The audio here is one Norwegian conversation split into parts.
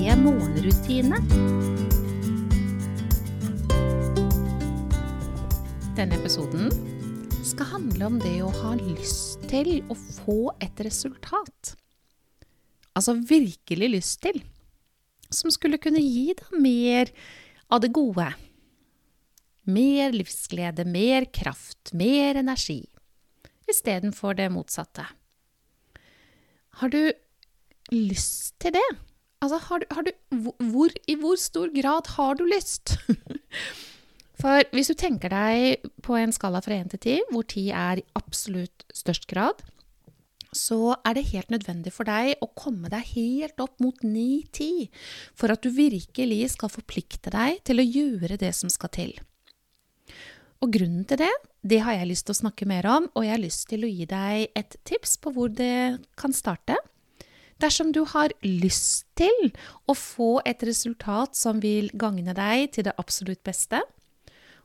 morgenrutine. Denne episoden skal handle om det å ha lyst til å få et resultat. Altså virkelig lyst til. Som skulle kunne gi deg mer av det gode. Mer livsglede, mer kraft, mer energi. Istedenfor det motsatte. Har du lyst til det? Altså, har du, har du hvor, I hvor stor grad har du lyst? For hvis du tenker deg på en skala fra 1 til 10, hvor 10 er i absolutt størst grad, så er det helt nødvendig for deg å komme deg helt opp mot 9-10 for at du virkelig skal forplikte deg til å gjøre det som skal til. Og grunnen til det, det har jeg lyst til å snakke mer om, og jeg har lyst til å gi deg et tips på hvor det kan starte. Dersom du har lyst til å få et resultat som vil gagne deg til det absolutt beste,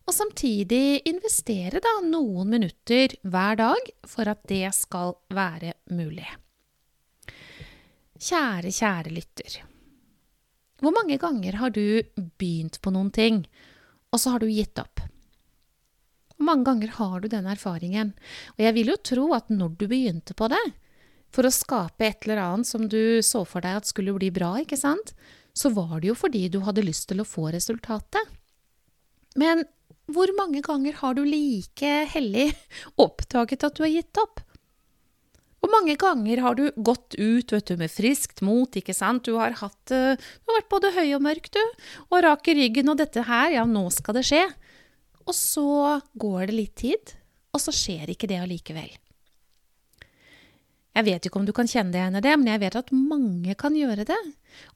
og samtidig investere da noen minutter hver dag for at det skal være mulig. Kjære, kjære lytter. Hvor mange ganger har du begynt på noen ting, og så har du gitt opp? Hvor mange ganger har du den erfaringen? Og jeg vil jo tro at når du begynte på det, for å skape et eller annet som du så for deg at skulle bli bra, ikke sant, så var det jo fordi du hadde lyst til å få resultatet. Men hvor mange ganger har du like hellig oppdaget at du har gitt opp? Hvor mange ganger har du gått ut vet du, med friskt mot, ikke sant, du har, hatt, eh, du har vært både høy og mørk, du, og rak i ryggen, og dette her, ja, nå skal det skje. Og så går det litt tid, og så skjer ikke det allikevel. Jeg vet ikke om du kan kjenne deg igjen i det, men jeg vet at mange kan gjøre det.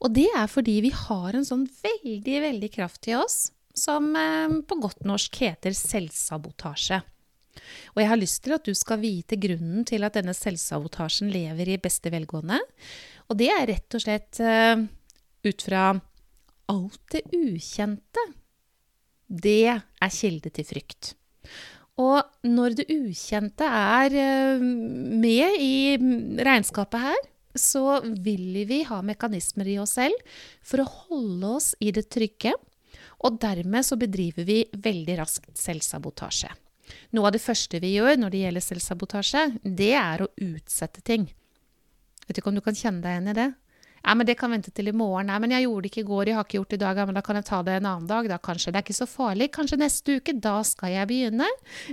Og det er fordi vi har en sånn veldig, veldig kraft i oss som eh, på godt norsk heter selvsabotasje. Og jeg har lyst til at du skal vite grunnen til at denne selvsabotasjen lever i beste velgående. Og det er rett og slett uh, ut fra alt det ukjente det er kilde til frykt. Og når det ukjente er eh, med i regnskapet her, så vil vi ha mekanismer i oss selv for å holde oss i det trygge. Og dermed så bedriver vi veldig raskt selvsabotasje. Noe av det første vi gjør når det gjelder selvsabotasje, det er å utsette ting. Vet ikke om du kan kjenne deg igjen i det? Ja, men det kan vente til i morgen. Nei, men jeg gjorde det ikke i går, jeg har ikke gjort det i dag. Ja, men da kan jeg ta det en annen dag, da kanskje. Det er ikke så farlig. Kanskje neste uke. Da skal jeg begynne.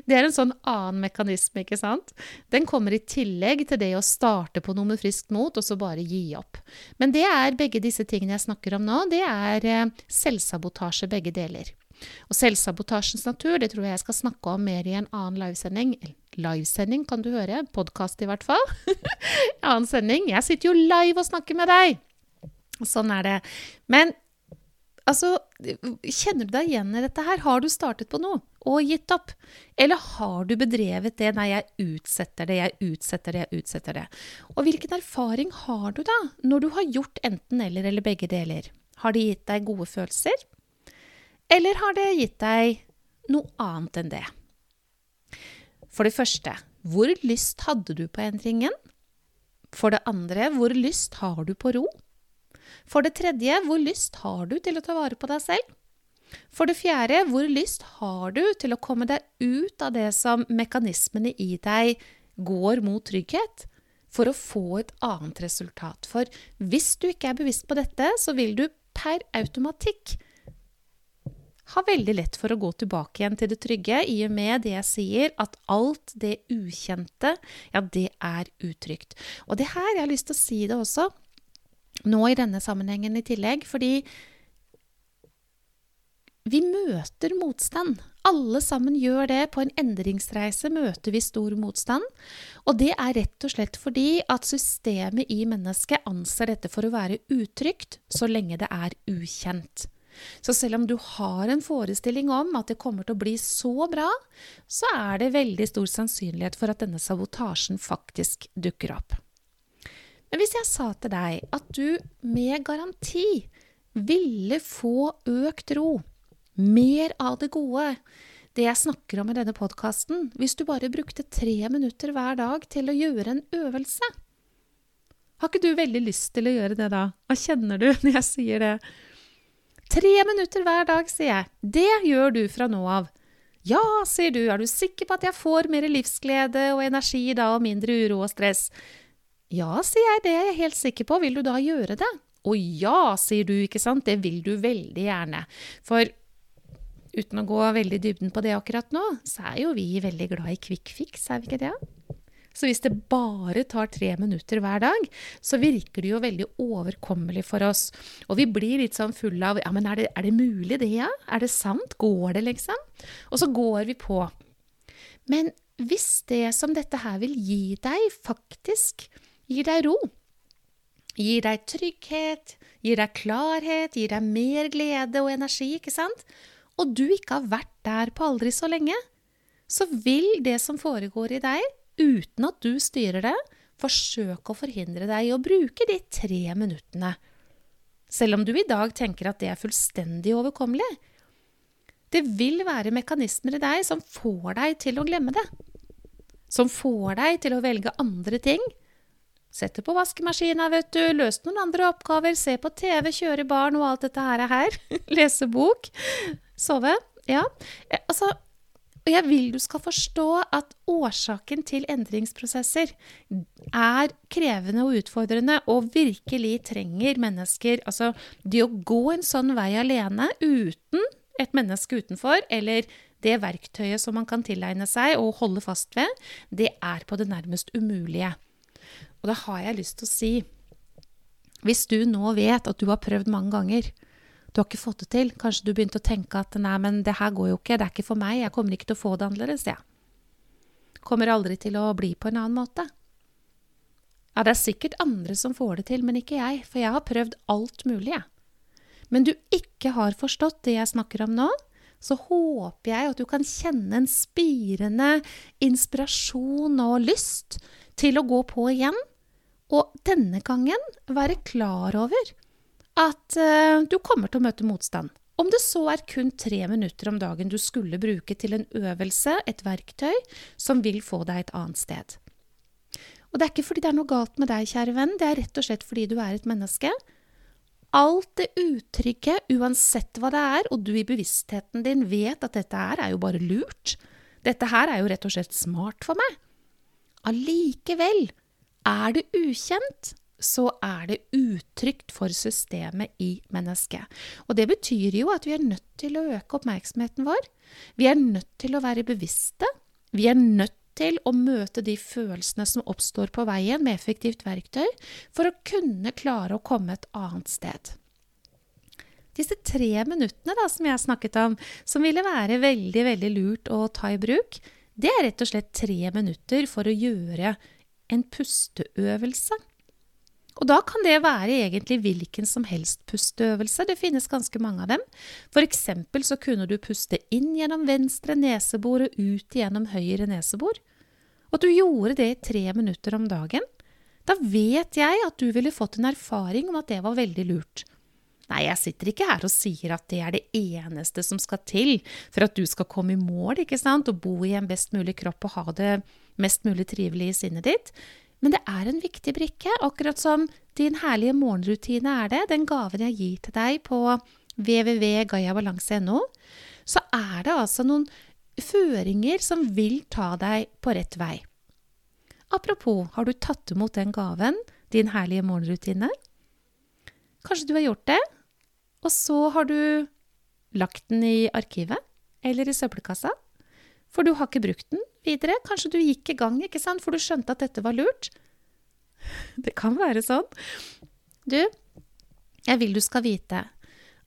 Det er en sånn annen mekanisme, ikke sant? Den kommer i tillegg til det å starte på noe med friskt mot, og så bare gi opp. Men det er begge disse tingene jeg snakker om nå, det er eh, selvsabotasje begge deler. Og selvsabotasjens natur det tror jeg jeg skal snakke om mer i en annen livesending. Livesending kan du høre, podkast i hvert fall. annen sending. Jeg sitter jo live og snakker med deg! Sånn er det. Men altså, kjenner du deg igjen i dette her? Har du startet på noe og gitt opp? Eller har du bedrevet det? Nei, jeg utsetter det, jeg utsetter det, jeg utsetter det. Og hvilken erfaring har du da, når du har gjort enten eller eller begge deler? Har det gitt deg gode følelser? Eller har det gitt deg noe annet enn det? For det første, hvor lyst hadde du på endringen? For det andre, hvor lyst har du på ro? For det tredje, hvor lyst har du til å ta vare på deg selv? For det fjerde, hvor lyst har du til å komme deg ut av det som mekanismene i deg går mot trygghet, for å få et annet resultat? For hvis du ikke er bevisst på dette, så vil du per automatikk har veldig lett for å gå tilbake igjen til det trygge, i og med det jeg sier, at alt det ukjente, ja, det er utrygt. Og det her jeg har lyst til å si det også, nå i denne sammenhengen i tillegg, fordi vi møter motstand. Alle sammen gjør det. På en endringsreise møter vi stor motstand. Og det er rett og slett fordi at systemet i mennesket anser dette for å være utrygt så lenge det er ukjent. Så selv om du har en forestilling om at det kommer til å bli så bra, så er det veldig stor sannsynlighet for at denne sabotasjen faktisk dukker opp. Men hvis jeg sa til deg at du med garanti ville få økt ro, mer av det gode, det jeg snakker om i denne podkasten, hvis du bare brukte tre minutter hver dag til å gjøre en øvelse. Har ikke du veldig lyst til å gjøre det da? Hva kjenner du når jeg sier det? Tre minutter hver dag, sier jeg. Det gjør du fra nå av. Ja, sier du, er du sikker på at jeg får mer livsglede og energi da og mindre uro og stress? Ja, sier jeg, det er jeg helt sikker på, vil du da gjøre det? Å ja, sier du, ikke sant, det vil du veldig gjerne. For uten å gå veldig i dybden på det akkurat nå, så er jo vi veldig glad i quick fix, er vi ikke det? Så hvis det bare tar tre minutter hver dag, så virker det jo veldig overkommelig for oss. Og vi blir litt sånn fulle av Ja, men er det, er det mulig, det, ja? Er det sant? Går det, liksom? Og så går vi på. Men hvis det som dette her vil gi deg, faktisk gir deg ro, gir deg trygghet, gir deg klarhet, gir deg mer glede og energi, ikke sant? Og du ikke har vært der på aldri så lenge, så vil det som foregår i deg, uten at du styrer det, forsøk å forhindre deg i å bruke de tre minuttene. Selv om du i dag tenker at det er fullstendig overkommelig. Det vil være mekanismer i deg som får deg til å glemme det. Som får deg til å velge andre ting Sette på vaskemaskina, vet du, løse noen andre oppgaver, se på TV, kjøre barn og alt dette her. her. Lese bok. Sove. Ja. Eh, altså, og jeg vil du skal forstå at årsaken til endringsprosesser er krevende og utfordrende, og virkelig trenger mennesker Altså, det å gå en sånn vei alene uten et menneske utenfor, eller det verktøyet som man kan tilegne seg og holde fast ved, det er på det nærmest umulige. Og da har jeg lyst til å si Hvis du nå vet at du har prøvd mange ganger, du har ikke fått det til, kanskje du begynte å tenke at nei, men det her går jo ikke, det er ikke for meg, jeg kommer ikke til å få det annerledes, jeg. Kommer aldri til å bli på en annen måte. Ja, det er sikkert andre som får det til, men ikke jeg, for jeg har prøvd alt mulig, jeg. Men du ikke har forstått det jeg snakker om nå, så håper jeg at du kan kjenne en spirende inspirasjon og lyst til å gå på igjen, og denne gangen være klar over at uh, du kommer til å møte motstand. Om det så er kun tre minutter om dagen du skulle bruke til en øvelse, et verktøy, som vil få deg et annet sted. Og det er ikke fordi det er noe galt med deg, kjære venn, det er rett og slett fordi du er et menneske. Alt det utrygge, uansett hva det er, og du i bevisstheten din vet at dette her er jo bare lurt, dette her er jo rett og slett smart for meg, Allikevel, er det ukjent, så er det utrygt for systemet i mennesket. Og det betyr jo at vi er nødt til å øke oppmerksomheten vår. Vi er nødt til å være bevisste. Vi er nødt til å møte de følelsene som oppstår på veien med effektivt verktøy, for å kunne klare å komme et annet sted. Disse tre minuttene da, som jeg snakket om, som ville være veldig, veldig lurt å ta i bruk, det er rett og slett tre minutter for å gjøre en pusteøvelse. Og da kan det være egentlig hvilken som helst pusteøvelse. Det finnes ganske mange av dem. For eksempel så kunne du puste inn gjennom venstre nesebor og ut gjennom høyre nesebor. Og at du gjorde det i tre minutter om dagen. Da vet jeg at du ville fått en erfaring om at det var veldig lurt. Nei, jeg sitter ikke her og sier at det er det eneste som skal til for at du skal komme i mål, ikke sant, og bo i en best mulig kropp og ha det mest mulig trivelig i sinnet ditt. Men det er en viktig brikke, akkurat som din herlige morgenrutine er det, den gaven jeg gir til deg på www.gayabalanse.no, så er det altså noen føringer som vil ta deg på rett vei. Apropos, har du tatt imot den gaven, din herlige morgenrutine? Kanskje du har gjort det? Og så har du lagt den i arkivet eller i søppelkassa. For du har ikke brukt den videre. Kanskje du gikk i gang, ikke sant, for du skjønte at dette var lurt. Det kan være sånn. Du, jeg vil du skal vite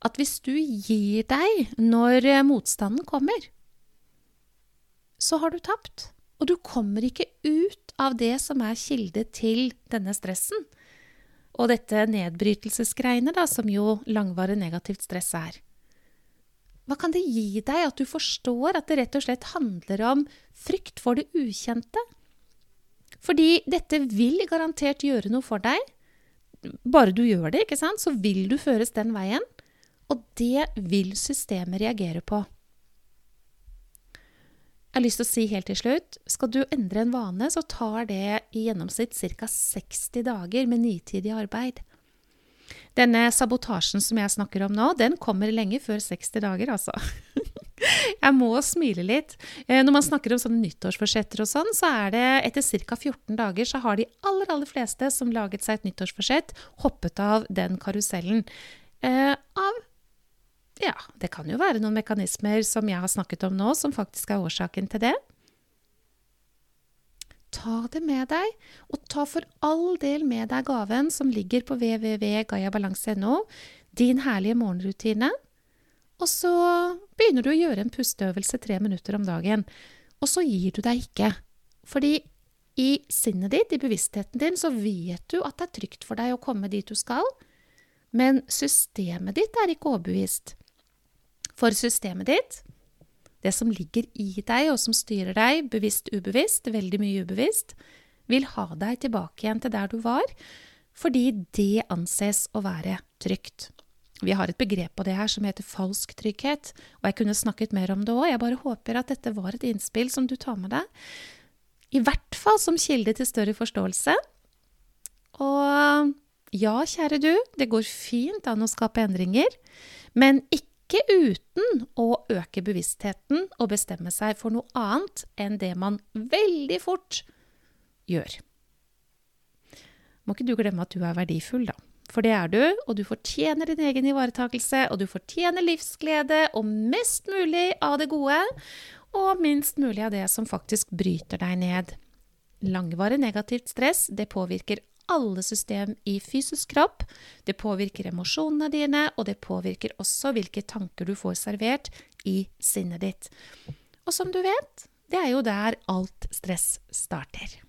at hvis du gir deg når motstanden kommer, så har du tapt. Og du kommer ikke ut av det som er kilde til denne stressen. Og dette nedbrytelsesgreiene, da, som jo langvarig negativt stress er. Hva kan det gi deg at du forstår at det rett og slett handler om frykt for det ukjente? Fordi dette vil garantert gjøre noe for deg. Bare du gjør det, ikke sant, så vil du føres den veien. Og det vil systemet reagere på. Jeg har lyst til å si helt til slutt, skal du endre en vane, så tar det i gjennomsnitt ca. 60 dager med nitidig arbeid. Denne sabotasjen som jeg snakker om nå, den kommer lenge før 60 dager, altså. Jeg må smile litt. Eh, når man snakker om sånne nyttårsforsetter og sånn, så er det etter ca. 14 dager så har de aller, aller fleste som laget seg et nyttårsforsett, hoppet av den karusellen. Eh, av ja, det kan jo være noen mekanismer som jeg har snakket om nå, som faktisk er årsaken til det. Ta det med deg, og ta for all del med deg gaven som ligger på www.gayabalanse.no, din herlige morgenrutine. Og så begynner du å gjøre en pusteøvelse tre minutter om dagen. Og så gir du deg ikke. Fordi i sinnet ditt, i bevisstheten din, så vet du at det er trygt for deg å komme dit du skal. Men systemet ditt er ikke overbevist. For systemet ditt, det som ligger i deg og som styrer deg, bevisst, ubevisst, veldig mye ubevisst, vil ha deg tilbake igjen til der du var, fordi det anses å være trygt. Vi har et begrep på det her som heter falsk trygghet, og jeg kunne snakket mer om det òg. Jeg bare håper at dette var et innspill som du tar med deg. I hvert fall som kilde til større forståelse. Og ja, kjære du, det går fint an å skape endringer, men ikke ikke uten å øke bevisstheten og bestemme seg for noe annet enn det man veldig fort gjør. Må ikke du glemme at du er verdifull, da. For det er du, og du fortjener din egen ivaretakelse, og du fortjener livsglede og mest mulig av det gode, og minst mulig av det som faktisk bryter deg ned. Langvarig negativt stress det påvirker alle system i fysisk kropp. Det påvirker emosjonene dine, og det påvirker også hvilke tanker du får servert i sinnet ditt. Og som du vet, det er jo der alt stress starter.